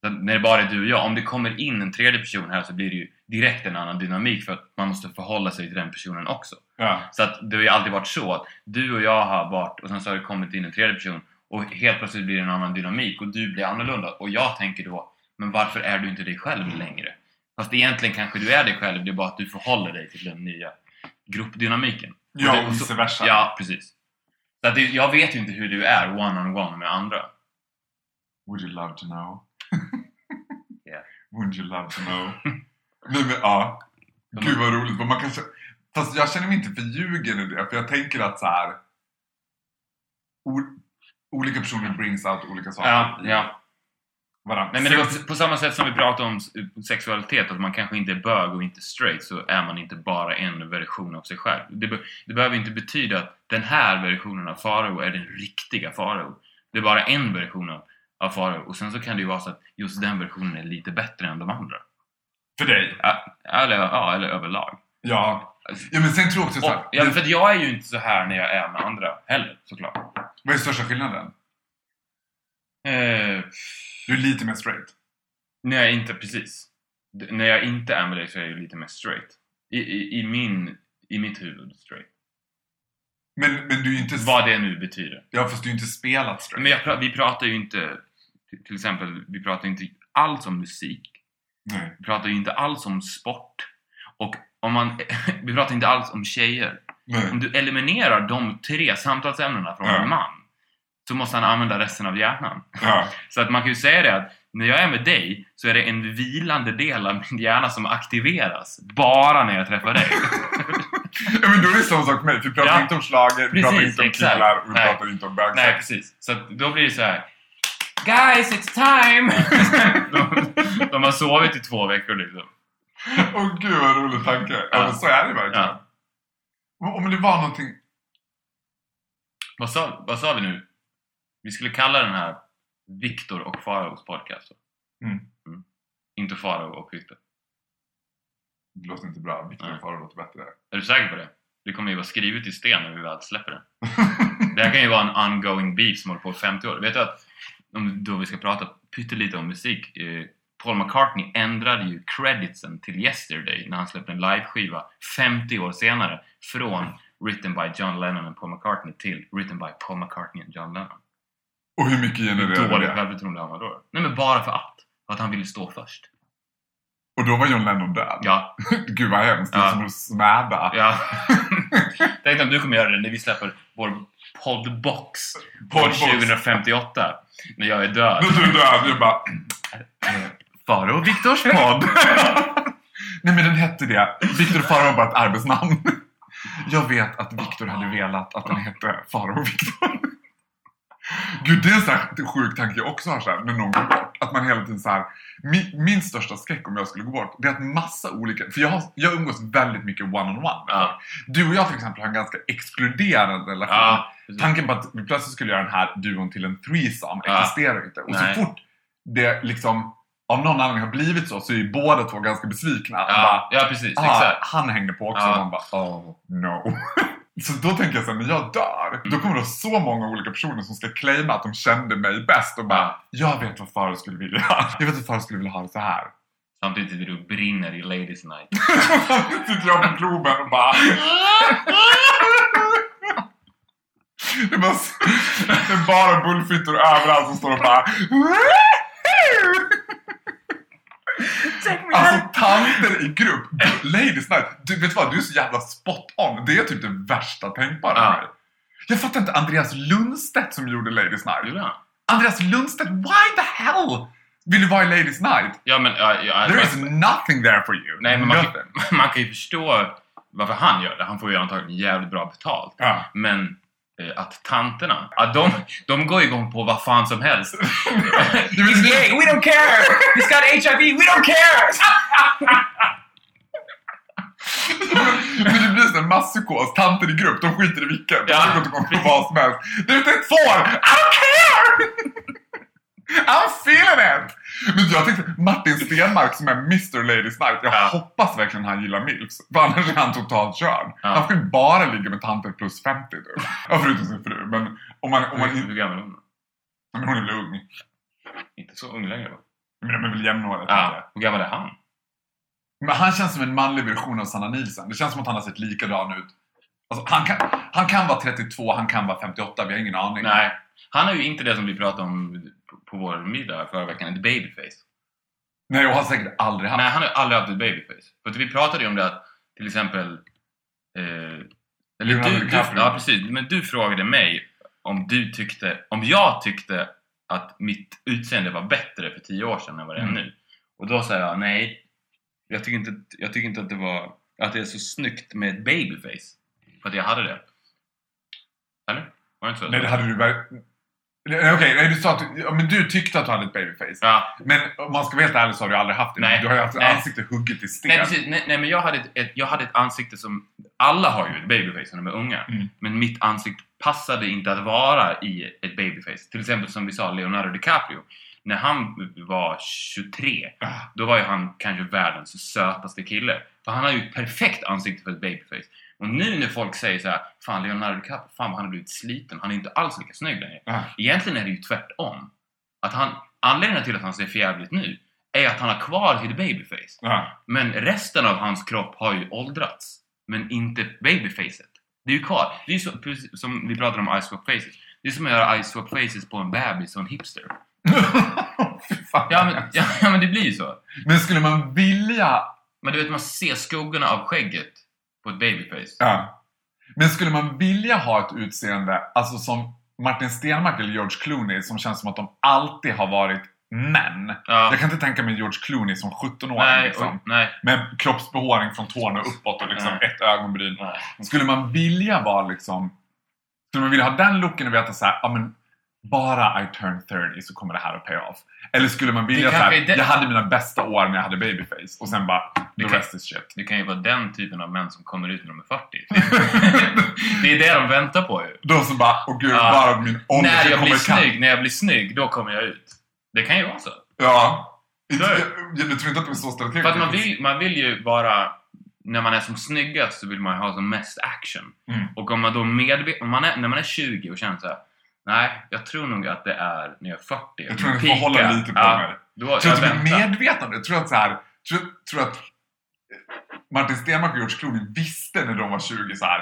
Så när det bara är du och jag, om det kommer in en tredje person här så blir det ju direkt en annan dynamik för att man måste förhålla sig till den personen också. Ja. Så att det har ju alltid varit så att du och jag har varit och sen så har det kommit in en tredje person och helt plötsligt blir det en annan dynamik och du blir annorlunda och jag tänker då men varför är du inte dig själv längre? Fast egentligen kanske du är dig själv, det är bara att du förhåller dig till den nya gruppdynamiken. Ja, och vice versa. Ja, precis. Så att det, jag vet ju inte hur du är one-on-one med andra. Would you love to know? Yeah. Would you love to know? Nej men ja. Gud vad roligt. Man kanske... Fast jag känner mig inte förljugen i det. För jag tänker att så här. O, olika personer brings out olika saker Ja, ja. Varandra. Nej, men det var på samma sätt som vi pratade om sexualitet, att man kanske inte är bög och inte straight, så är man inte bara en version av sig själv. Det, be- det behöver inte betyda att den här versionen av Farao är den riktiga Farao. Det är bara en version av, av Farao. Och sen så kan det ju vara så att just den versionen är lite bättre än de andra. För dig? Ja, eller, ja, eller överlag. Ja. Ja men sen tror jag också så här, Och, ja, det- för att jag är ju inte så här när jag är med andra heller, såklart. Vad är största skillnaden? Eh, Du är lite mer straight. när jag inte, precis. D- när jag inte är med dig så är jag ju lite mer straight. I, i, i, min, I mitt huvud straight. Men, men du är inte... Vad det nu betyder. Ja fast du är inte spelat straight. Men jag, vi pratar ju inte, till- till exempel, vi pratar inte alls om musik. Nej. Vi pratar ju inte alls om sport. Och om man, vi pratar inte alls om tjejer. Nej. Om du eliminerar de tre samtalsämnena från Ja. en man så måste han använda resten av hjärnan. Ja. Så att man kan ju säga det att när jag är med dig så är det en vilande del av min hjärna som aktiveras bara när jag träffar dig. ja men då är det samma sak med vi pratar Ja. inte om schlager, vi pratar inte om exakt. killar och vi Nej. pratar inte om bögsex. Nej, precis. Så att då blir det så här. Guys, it's time! de, de har sovit i två veckor liksom. Åh gud vad rolig tanke. Ja. Ja. så är det verkligen. Ja. Om- Om det var någonting... Vad sa, vad sa vi nu? Vi skulle kalla den här Viktor och Faraos podcast. Mm. Inte Farao och Viktor. Det låter inte bra. Viktor och Farao låter bättre. Är du säker på det? Det kommer ju vara skrivet i sten när vi väl släpper det. Det här kan ju vara en ongoing beef som håller på i 50 år. Vet du att, om då vi ska prata pyttelite om musik, eh, Paul McCartney ändrade ju creditsen till Yesterday när han släppte en liveskiva 50 år senare från Written by John Lennon och Paul McCartney till Written by Paul McCartney och John Lennon. Och hur mycket Hur genererade dåligt det? självförtroende han var då. Nej men bara för att. För att han ville stå först. Och då var John Lennon död. Ja, Gud vad hemskt. Det är Ja. som att smäda. ja. Tänk om du kommer göra det när vi släpper vår poddbox Poddbox. 2058. När jag är död. När du är död, jag bara... Farao och Viktors podd. Nej men den hette det. Viktor och Farao var bara ett arbetsnamn. Jag vet att Viktor hade velat att den hette Farao och Viktor. Gud, det är en sån här sjuk tanke jag också har så här, när någon går bort. Att man hela tiden så här. Min, min största skräck om jag skulle gå bort, det är att massa olika... För jag, har, jag umgås väldigt mycket one-on-one med Ja. folk. Du och jag till exempel har en ganska exkluderande relation. Ja. Tanken på att vi plötsligt skulle göra den här duon till en threesome Ja. existerar inte. Och Nej. så fort det liksom av någon anledning har blivit så, så är ju båda två ganska besvikna. Ja, bara, ja precis. ah, Exakt. han hängde på också Ja. och man bara oh no. så då tänker jag så här, när jag dör, då kommer det vara så många olika personer som ska claima att de kände mig bäst och bara Ja. jag vet vad Farao skulle vilja. Jag vet att Farao skulle vilja ha det så här. Samtidigt sitter du och brinner i Ladies Night. sitter jag på Globen och bara... Det är bara, det är bara bullfittor överallt som står och bara... Alltså tanter i grupp, ladies night. Du vet vad, du är så jävla spot on. Det är typ det värsta tänkbara för mig. Jag fattar inte Andreas Lundstedt som gjorde Ladies Night. Gjorde han? Andreas Lundstedt, why the hell vill du vara i Ladies Night? Ja, men... Ja, ja, There men- is nothing there for you. Nej, men man kan, man kan ju förstå varför han gör det. Han får ju antagligen jävligt bra betalt. Ja. Men att tanterna, ja, de, de går igång på vad fan som helst. He's gay, we don't care! He's got HIV, we don't care! Men det blir sån här masspsykos, tanter i grupp, de skiter i vilket. De Ja. går inte igång på vad som helst. Det är ett får! I don't care! I'm feeling it! Men jag tänkte, Martin Stenmark som är Mr Ladies Night, jag Ja. hoppas verkligen han gillar milfs. För annars är han totalt körd. Ja. Han får ju bara ligga med tanter plus 50 typ. Ja, förutom sin fru. Men om man, om man Hur inte... gammal är hon? Men hon är väl ung? Inte så ung längre va? Men de är väl jämnåriga? Ja, hur gammal är han? Men han känns som en manlig version av Sanna Nielsen. Det känns som att han har sett likadan ut. Alltså, han, kan, han kan vara 32, han kan vara 58, vi har ingen aning. Nej, han har ju inte det som vi pratade om på, vår middag förra veckan, ett babyface. Nej, och har säkert aldrig haft. Nej, han har aldrig haft ett babyface. För vi pratade ju om det att till exempel... Eh, eller du, du, DiCaprio. ja, precis. Men du frågade mig om du tyckte... Om jag tyckte att mitt utseende var bättre för tio år sedan än vad det är Mm. nu. Och då sa jag nej. Jag tycker inte, jag tycker inte att det var... Att det är så snyggt med ett babyface. För att jag hade det. Eller? Var det inte så? Nej, det hade du verkligen... Okej, nej, du sa att du, men du tyckte att du hade ett babyface. Ja, Men om man ska vara helt ärlig så har du aldrig haft det. Nej. Du har ju haft Nej. ansiktet hugget i sten. Nej, precis. Nej, nej men jag hade, ett, ett, jag hade ett ansikte som alla har ju ett babyface när de är unga. Mm. Men mitt ansikte passade inte att vara i ett babyface. Till exempel som vi sa, Leonardo DiCaprio. När han var 23, Ah. då var ju han kanske världens sötaste kille. För han har ju ett perfekt ansikte för ett babyface. Och nu när folk säger så här, Fan Leonardo DiCaprio, fan han har blivit sliten. Han är inte alls lika snygg längre. Ah. Egentligen är det ju tvärtom. Att han, anledningen till att han ser förjävligt nu är att han har kvar sitt babyface. Ja. Men resten av hans kropp har ju åldrats. Men inte babyfacet. Det är ju kvar. Det är så, som vi pratade om ice swap faces. Det är som att göra ice swap faces på en bebis och en hipster. Fan. Ja men, ja, ja, men det blir ju så. Men skulle man vilja... Men du vet, man ser skuggorna av skägget på ett babyface. Ja. Men skulle man vilja ha ett utseende, alltså som Martin Stenmarck eller George Clooney, som känns som att de alltid har varit män. Ja. Jag kan inte tänka mig George Clooney som 17-åring Nej, liksom. nej. Med kroppsbehåring från tårna uppåt och liksom Nej. ett ögonbryn. nej. Skulle man vilja vara liksom... Skulle man vilja ha den looken och veta så här, ja men bara I turn 30 så kommer det här att pay off. Eller skulle man vilja Det så här, kanske är det- jag hade mina bästa år när jag hade babyface och sen bara, the kan- rest is shit. Det kan ju vara den typen av män som kommer ut när de är 40. det är det de väntar på ju. De som bara, åh gud, Ja. bara min ålder När jag blir snygg, när jag blir snygg, då kommer jag ut. Det kan ju vara så. Ja. Jag, jag, jag, tror inte att de är så strategiska. För att man vill, man vill ju bara... När man är som snyggast så vill man ju ha som mest action. Mm. Och om man då medvetet... När man är 20 och känner så här, Nej, jag tror nog att det är när jag är 40. Jag tror ni får Pika. hålla lite på ja, mig. Då, tror jag att vi är. Jag tror att så här, tror, tror att Martin Stenmarck och George Clooney visste när de var 20 så här.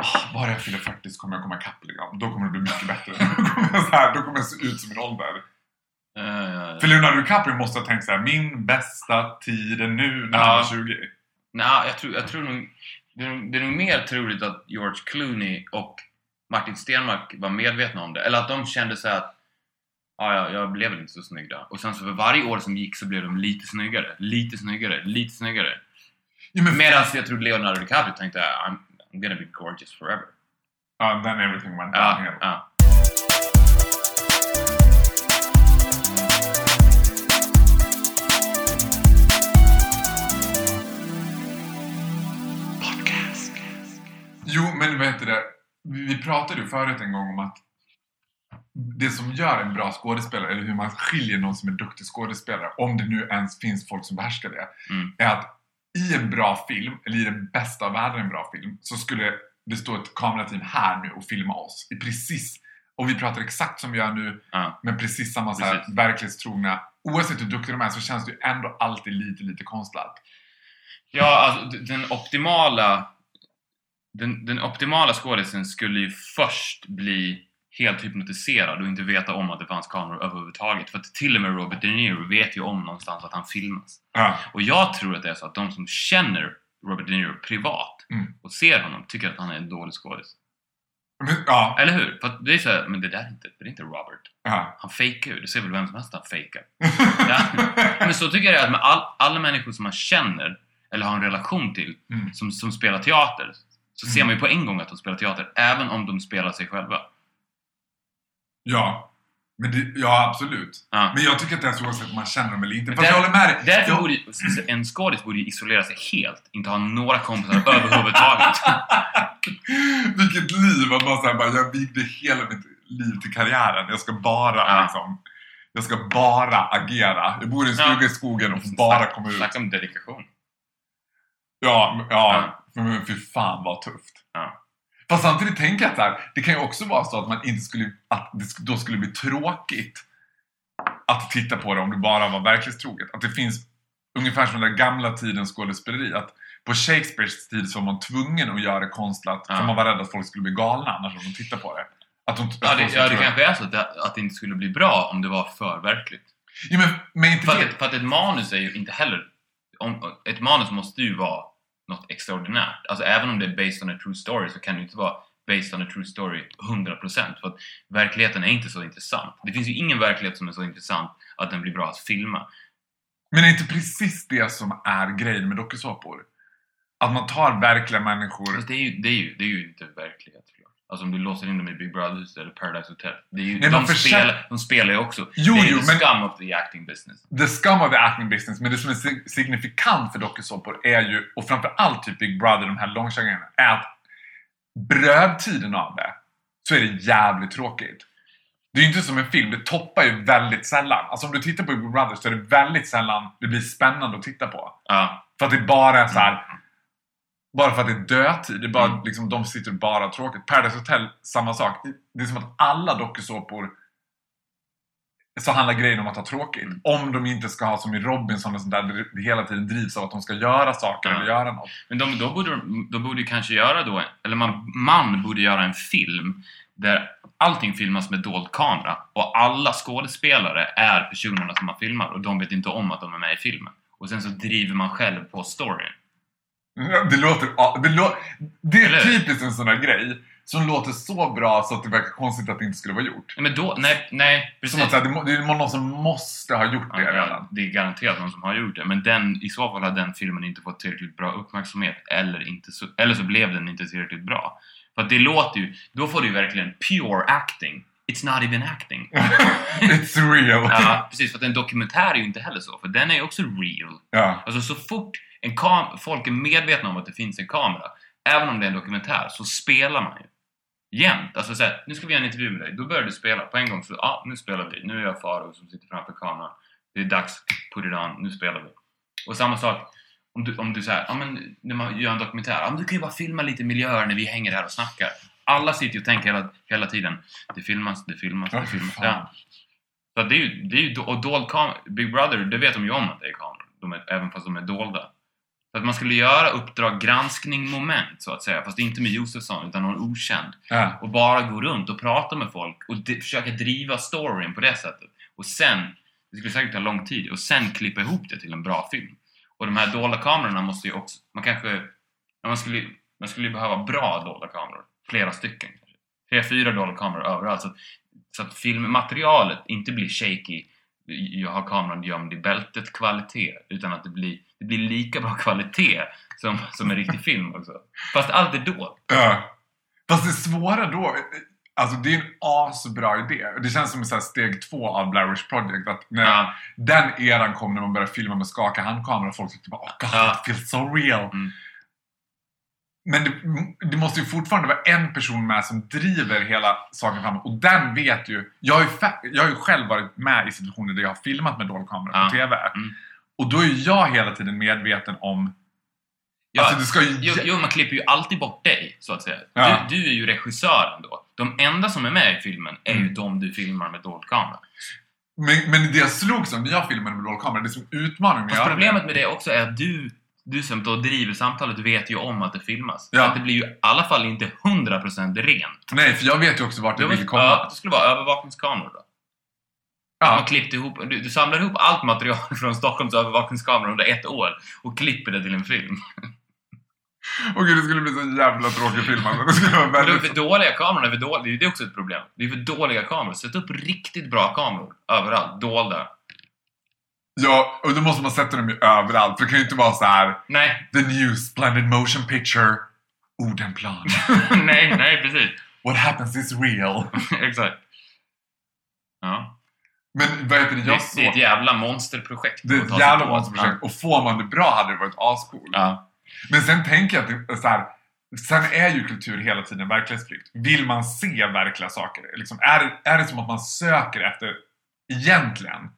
"Ah, bara jag fyller 40 så kommer jag komma ikapp liksom. Då kommer det bli mycket bättre. Då kommer jag, så här, då kommer jag se ut som min ålder. Ja. För Leonardo DiCaprio måste ha tänkt så här, min bästa tid är nu när Ja. han var 20. Nej, jag tror, jag tror nog... Det är, nog- det är nog mer troligt att George Clooney och Martin Stenmarck var medvetna om det. Eller att de kände så att Ja, ja, jag blev väl inte så snygg då. Och sen så för varje år som gick så blev de lite snyggare, lite snyggare, lite snyggare. Ja, men, Medan jag tror Leonardo DiCaprio tänkte I'm, I'm gonna be gorgeous forever. ja, then everything went downhill. ja. Jo, men vad heter det? Vi pratade ju förut en gång om att det som gör en bra skådespelare, eller hur man skiljer någon som är duktig skådespelare, om det nu ens finns folk som behärskar det, Mm. är att i en bra film, eller i den bästa av världen en bra film, så skulle det stå ett kamerateam här nu och filma oss. I precis, och vi pratar exakt som vi gör nu, Ja. med precis samma så här, verklighetstrogna, oavsett hur duktiga de är så känns det ju ändå alltid lite, lite konstlat. Ja, alltså den optimala... Den, den optimala skådisen skulle ju först bli helt hypnotiserad och inte veta om att det fanns kameror överhuvudtaget. För att till och med Robert De Niro vet ju om någonstans att han filmas. Ja. Och jag tror att det är så att de som känner Robert De Niro privat Mm. och ser honom tycker att han är en dålig skådis. Ja, Eller hur? För det är så här, men det där är inte, det är inte Robert. ja. Han fejkar ju. Det ser väl vem som helst att han fejkar. Ja. Men så tycker jag att med all, alla människor som man känner eller har en relation till Mm. som, som spelar teater så ser man ju på en gång att de spelar teater även om de spelar sig själva. Ja, men det, ja absolut. Ja. Men jag tycker att det är så oavsett om man känner dem eller inte. Fast jag där- håller med dig. Därför Jag- borde en skådis borde ju isolera sig helt, inte ha några kompisar överhuvudtaget. Vilket liv! Att bara så här, bara, jag vigde hela mitt liv till karriären. Jag ska bara Ja. liksom... Jag ska bara agera. Jag bor i en Ja. stuga i skogen och får bara komma ut. Snacka om dedikation. Ja, men- ja. Men fy fan vad tufft. Ja. Fast samtidigt tänker jag att här, det kan ju också vara så att man inte skulle... Att det då skulle bli tråkigt att titta på det om det bara var verklighetstroget. Att det finns ungefär som den där gamla tidens skådespeleri. Att på Shakespeares tid så var man tvungen att göra det konstlat Ja. för man var rädd att folk skulle bli galna annars om de tittar på det. Att de, Ja, det, ja, det kanske är så att det, att det inte skulle bli bra om det var för verkligt. Ja, men, men inte För att, för att ett manus är ju inte heller... Om, ett manus måste ju vara något extraordinärt. Alltså även om det är based on a true story så kan det inte vara based on a true story 100% för att verkligheten är inte så intressant. Det finns ju ingen verklighet som är så intressant att den blir bra att filma. Men är inte precis det som är grejen med dokusåpor? Att man tar verkliga människor... Fast det är ju, det är ju, det är ju inte verklighet. Alltså om du låser in dem i Big Brother eller Paradise Hotel. Det är ju, Nej, de, försöker- spelar, de spelar ju också. Jo, det är jo, the men- scum of the acting business. the scum of the acting business, men det som är sig- signifikant för dokusåpor är ju, och framförallt typ Big Brother, de här långkörningarna, är att brödtiden av det så är det jävligt tråkigt. Det är ju inte som en film, det toppar ju väldigt sällan. Alltså om du tittar på Big Brother så är det väldigt sällan det blir spännande att titta på. Ja, För att det bara är så här. Bara för att det är dödtid. Det är bara, Mm. liksom, de sitter bara tråkigt. Paradise Hotel, samma sak. Det är som att alla dokusåpor så handlar grejen om att ha tråkigt. Mm. Om de inte ska ha som i Robinson och sånt där, det hela tiden drivs av att de ska göra saker Ja. eller göra något. men de, då borde de då borde kanske göra då, eller man, man borde göra en film där allting filmas med dold kamera och alla skådespelare är personerna som man filmar och de vet inte om att de är med i filmen. Och sen så driver man själv på storyn. Det låter... Det, lå, det är typiskt en sån där grej som låter så bra så att det verkar konstigt att det inte skulle vara gjort. Men då, nej, nej, precis. Som att här, det, är någon som måste ha gjort det Ja, redan. det är garanterat någon som har gjort det. Men den, i så fall har den filmen inte fått tillräckligt bra uppmärksamhet. Eller, inte så, eller så blev den inte tillräckligt bra. För att det låter ju... Då får du ju verkligen pure acting. It's not even acting. It's real. Ja, precis. För att en dokumentär är ju inte heller så. För den är ju också real. Ja. Alltså så fort en kam- folk är medvetna om att det finns en kamera, även om det är en dokumentär, så spelar man ju. Jämt. Alltså såhär, nu ska vi göra en intervju med dig. Då börjar du spela. På en gång så, ja, ah, nu spelar vi. Nu är jag Faro som sitter framför kameran. Det är dags. Put it on. Nu spelar vi. Och samma sak om du, om du säger, ja men när man gör en dokumentär, ja men du kan ju bara filma lite miljöer när vi hänger här och snackar. Alla sitter ju och tänker hela, hela tiden, det filmas, det filmas, det filmas. Ja. Så det är ju, det är ju, och dold kamera, Big Brother, det vet de ju om att det är kameror. De är, även fast de är dolda. Så att man skulle göra Uppdrag granskning moment så att säga, fast inte med Josefsson utan någon okänd. Ja. Och bara gå runt och prata med folk och försöka driva storyn på det sättet. Och sen, det skulle säkert ta lång tid, och sen klippa ihop det till en bra film. Och de här dolda kamerorna måste ju också, man kanske, man skulle, man skulle behöva bra dolda kameror. Flera stycken. Tre, fyra dolda kameror överallt. Så att, så att filmmaterialet inte blir shaky, jag har kameran gömd i bältet kvalitet, utan att det blir, det blir lika bra kvalitet som, som en riktig film också. Fast allt är dolt. Ja. Fast det svåra då, alltså det är en asbra idé. Det känns som så här steg två av Blair Witch Project. Att när Ja. den eran kom när man började filma med skaka handkamera och folk tyckte bara oh god, Ja. it feels so real. Mm. Men det, det måste ju fortfarande vara en person med som driver hela saken framåt. Och den vet ju... Jag har ju, jag har ju själv varit med i situationer där jag har filmat med dold kamera Ja. på TV. Mm. Och då är jag hela tiden medveten om... Ja, Alltså det ska ju... Jo, jo, man klipper ju alltid bort dig, så att säga. Ja. Du, du är ju regissören då. De enda som är med i filmen är ju Mm. de du filmar med dold kamera. Men, men det jag slogs av när jag filmade med dold kamera, det som utmanar mig Fast problemet med det också är att du, du som då driver samtalet vet ju om att det filmas. Ja. Så att det blir ju i alla fall inte 100% rent. Nej, för jag vet ju också vart Det, vill komma. ja, det skulle vara övervakningskameror då. Att man Ja. klippte ihop, du, du samlar ihop allt material från Stockholms övervakningskamera under ett år och klipper det till en film. Åh gud, det skulle bli så jävla tråkig film. alltså. Det skulle vara de är väldigt... för dåliga kamerorna, är för dåliga. det är ju det är också ett problem. Det är för dåliga kameror. Sätt upp riktigt bra kameror överallt, dolda. Ja, och då måste man sätta dem ju överallt. För det kan ju inte vara så här. Nej, The new splendid motion picture. Odenplan. nej, nej precis. What happens is real. Exakt. Ja. Men vad heter det? Det, Jag det är såg... ett jävla monsterprojekt. Det är ett jävla på. monsterprojekt. Och får man det bra hade det varit ascoolt. Ja. Men sen tänker jag att det så här, Sen är ju kultur hela tiden verklighetsflykt. Vill man se verkliga saker? Liksom, är, är det som att man söker efter, egentligen,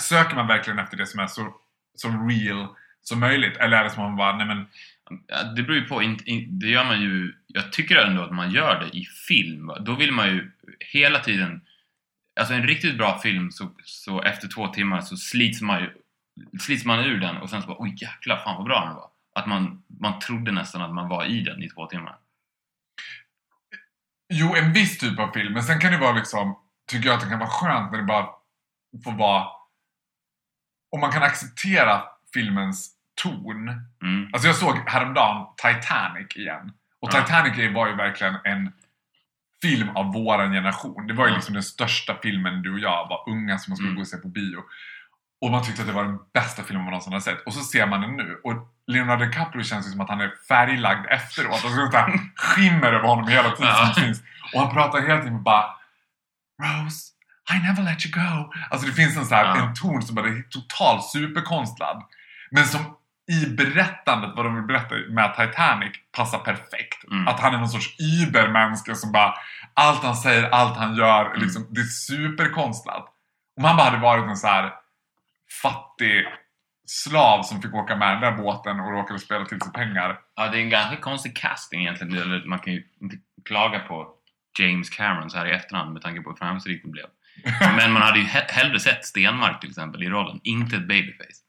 söker man verkligen efter det som är så, så real som möjligt? Eller är det som att man bara, nej men, Det beror ju på. In, in, det gör man ju... Jag tycker ändå att man gör det i film. Då vill man ju hela tiden... Alltså en riktigt bra film så, så efter två timmar så slits man ju slits man ur den och sen så bara oj jäklar fan vad bra den var. Att man, man trodde nästan att man var i den i två timmar. jo en viss typ av film. Men sen kan det vara liksom, tycker jag att det kan vara skönt när det bara får vara, om man kan acceptera filmens ton Mm. Alltså jag såg häromdagen Titanic igen. Och. Titanic var ju verkligen en film av våran generation. Det var ju liksom den största filmen du och jag var unga som man skulle Mm. gå och se på bio. Och man tyckte att det var den bästa filmen man någonsin har sett. Och så ser man den nu. Och Leonardo DiCaprio känns ju som att han är färglagd efteråt. Alltså sånt där skimmer över honom hela tiden som finns. Och han pratar hela tiden bara Rose, I never let you go. Alltså det finns en, så här, en ton som bara är totalt superkonstlad. Men som i berättandet, vad de vill berätta med Titanic, passar perfekt. Mm. Att han är någon sorts übermänniska som bara allt han säger, allt han gör, är liksom, det är superkonstlat. Om han bara hade varit en så här fattig slav som fick åka med den där båten och råkade spela till sig pengar. Ja, det är en ganska konstig casting egentligen. Man kan ju inte klaga på James Cameron så här i efterhand med tanke på hur framgångsrik det blev. Men man hade ju he- hellre sett Stenmark till exempel i rollen, inte ett babyface.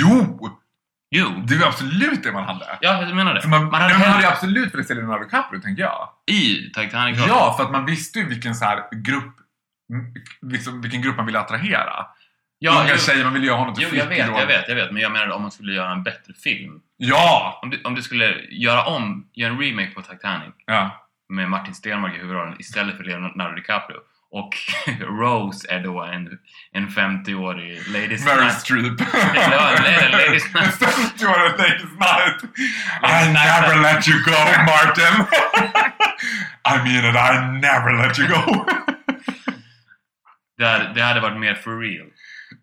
Jo! Jo! Det var absolut det man hade. Ja, jag menar det. För man, Man hade nej, man hade absolut velat se Leonardo DiCaprio, tänker jag. i Titanic Ja, för att man visste ju vilken så här grupp liksom, vilken grupp man ville attrahera. ja Unga jo, tjejer, man ville göra honom till jo, jag vet, jag vet, jag vet. Men jag menar om man skulle göra en bättre film. Ja! Om du, om du skulle göra om, göra en remake på Titanic ja! med Martin Stenmarck i huvudrollen istället för Leonardo DiCaprio. Och Rose är då en, en 50-årig ladies Meryl night. Streep. Ladies Night. Istället för en Ladies Night. I never let you go, Martin. I mean it, I never let you go. Det hade, det hade varit mer for real.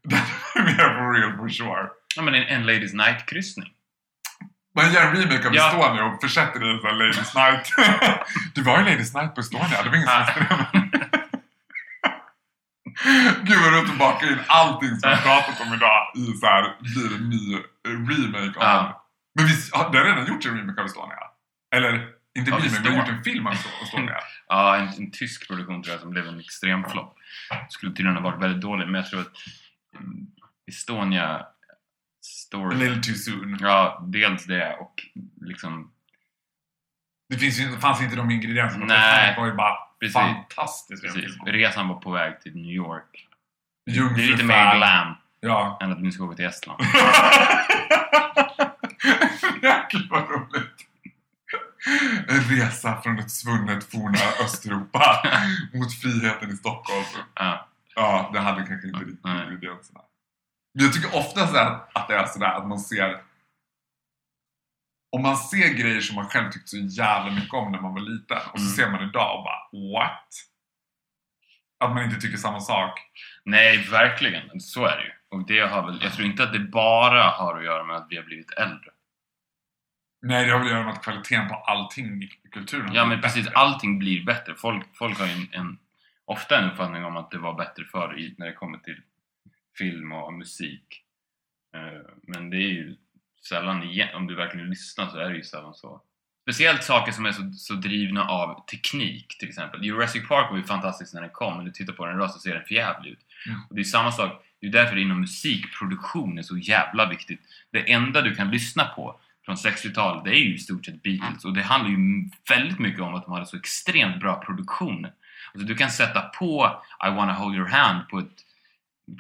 Det mer for real for sure. Ja, men en, en Ladies Night-kryssning. Man gör en remake av Ja. Estonia och försätter det i en Ladies Night. det var ju Ladies Night på Estonia, det var ingen som visste det. Gud vad roligt att baka in allting som vi har pratat om idag i så här, blir en ny remake av Ja. Men vi, har- det har redan gjorts en remake av Estonia? Eller, inte Av remake, men Estonia. gjort en film av Estonia. Ja, en, en tysk produktion tror jag som blev en extrem flopp. Skulle tydligen ha varit väldigt dålig, men jag tror att mm, Estonia A Story... little too soon. Ja, dels det och liksom... Det finns ju, fanns inte de ingredienserna. Nej. Bara Precis. den Precis. Resan var på väg till New York. Det är lite mer glam Ja. än att vi ska åka till Estland. Gud vad roligt. En resa från ett svunnet forna Östeuropa mot friheten i Stockholm. Ja, Ja, det hade kanske inte riktigt ingredienserna. Men jag tycker ofta att det är sådär att man ser om man ser grejer som man själv tyckte så jävla mycket om när man var liten och så Mm. ser man idag och bara what? Att man inte tycker samma sak. Nej, verkligen. Så är det ju. Och det har väl, jag tror inte att det bara har att göra med att vi har blivit äldre. Nej, det har väl att göra med att kvaliteten på allting i kulturen Ja, men precis. bättre. Allting blir bättre. Folk, folk har ju en, en, ofta en uppfattning om att det var bättre förr när det kommer till film och musik. Eh, Men det är ju sällan om du verkligen lyssnar så är det ju sällan så. Speciellt saker som är så, så drivna av teknik till exempel. Jurassic Park var ju fantastisk när den kom, men du tittar på den idag så ser den för jävligt ut. Mm. Och det är samma sak, det är därför inom musikproduktion är så jävla viktigt. Det enda du kan lyssna på från 60-talet, det är ju i stort sett Beatles. Och det handlar ju väldigt mycket om att de hade så extremt bra produktion. Alltså du kan sätta på I wanna hold your hand på, ett,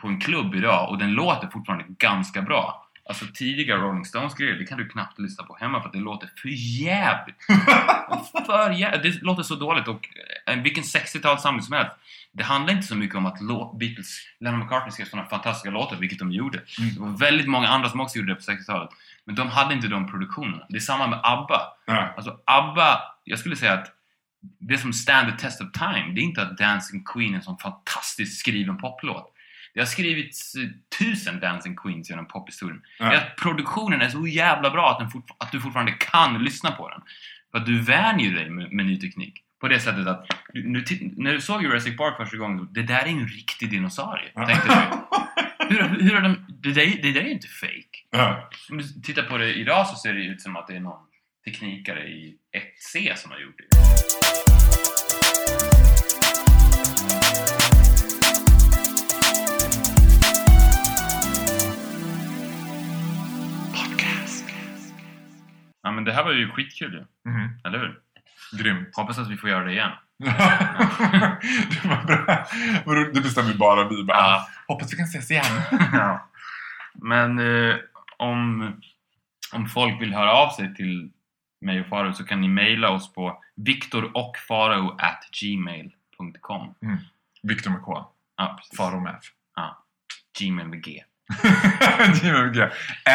på en klubb idag och den låter fortfarande ganska bra. Alltså tidiga Rolling Stones grejer, det kan du knappt lyssna på hemma för att det låter för jävligt. för jävligt. Det låter så dåligt och eh, vilken 60-talssamling som helst. Det handlar inte så mycket om att Beatles, Lennon McCartney skrev sådana fantastiska låtar, vilket de gjorde. Mm. Det var väldigt många andra som också gjorde det på 60-talet. Men de hade inte de produktionerna. Det är samma med ABBA. Ja. Alltså ABBA, jag skulle säga att det som stand the test of time, det är inte att Dancing Queen är en sån fantastiskt skriven poplåt. Det har skrivits eh, tusen Dancing Queens genom pophistorien. Ja. Att produktionen är så jävla bra att, den fort, att du fortfarande kan lyssna på den. För att du vänjer dig med, med ny teknik. På det sättet att, nu, när du såg Jurassic Park första gången, det där är en riktig dinosaurie, tänkte du. Hur, hur har de, det, där, det där är ju inte fake. Ja. Om du tittar på det idag så ser det ut som att det är någon teknikare i 1C som har gjort det. Ja men det här var ju skitkul ju, Mhm. eller hur? Grymt. Hoppas att vi får göra det igen. det var bra. Det bestämmer bara vi. Bara, Ja. Hoppas vi kan ses igen. ja. Men eh, om, om folk vill höra av sig till mig och Farao så kan ni mejla oss på viktorochfarao at gmail.com Viktor med K. Ja. Faro med F. Ja. G med G. GMG.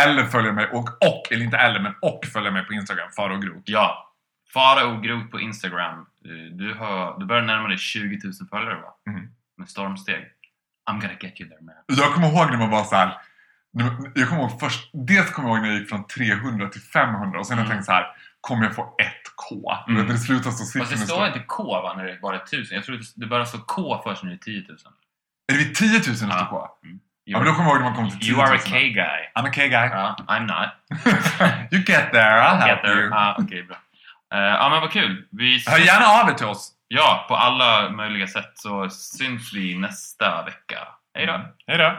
Eller följa mig, och, och, eller inte eller, men och följa mig på Instagram, Faro Groth. Ja. Farao Groth på Instagram. Eh, Du, har, du börjar närma dig 20 000 följare va? Mhm. Med stormsteg. I'm gonna get you there man. Jag kommer ihåg när man var så här. Jag kommer ihåg först, dels kommer jag ihåg när jag gick från 300 till 500 och sen har jag Mm. tänkt så här. Kommer jag få ett K? Mm. Mm. Det slutar så Fast det siffrorna står står. inte K va, när det bara är 1000. Jag tror det- börjar stå K först när det är 10 000. Är det vid 10 000 det står Ja. K? Mm. Ja, men då kommer jag ihåg när man kom till 10 You 000. are a K-guy. I'm a K guy. Ja, I'm not. you get there, I'll help Get there. you. Ah, Okej, bra. Eh, Ja, men vad kul. Vi Hör gärna av er till oss. Ja, på alla möjliga sätt så syns vi nästa vecka. Hej då! Hej då.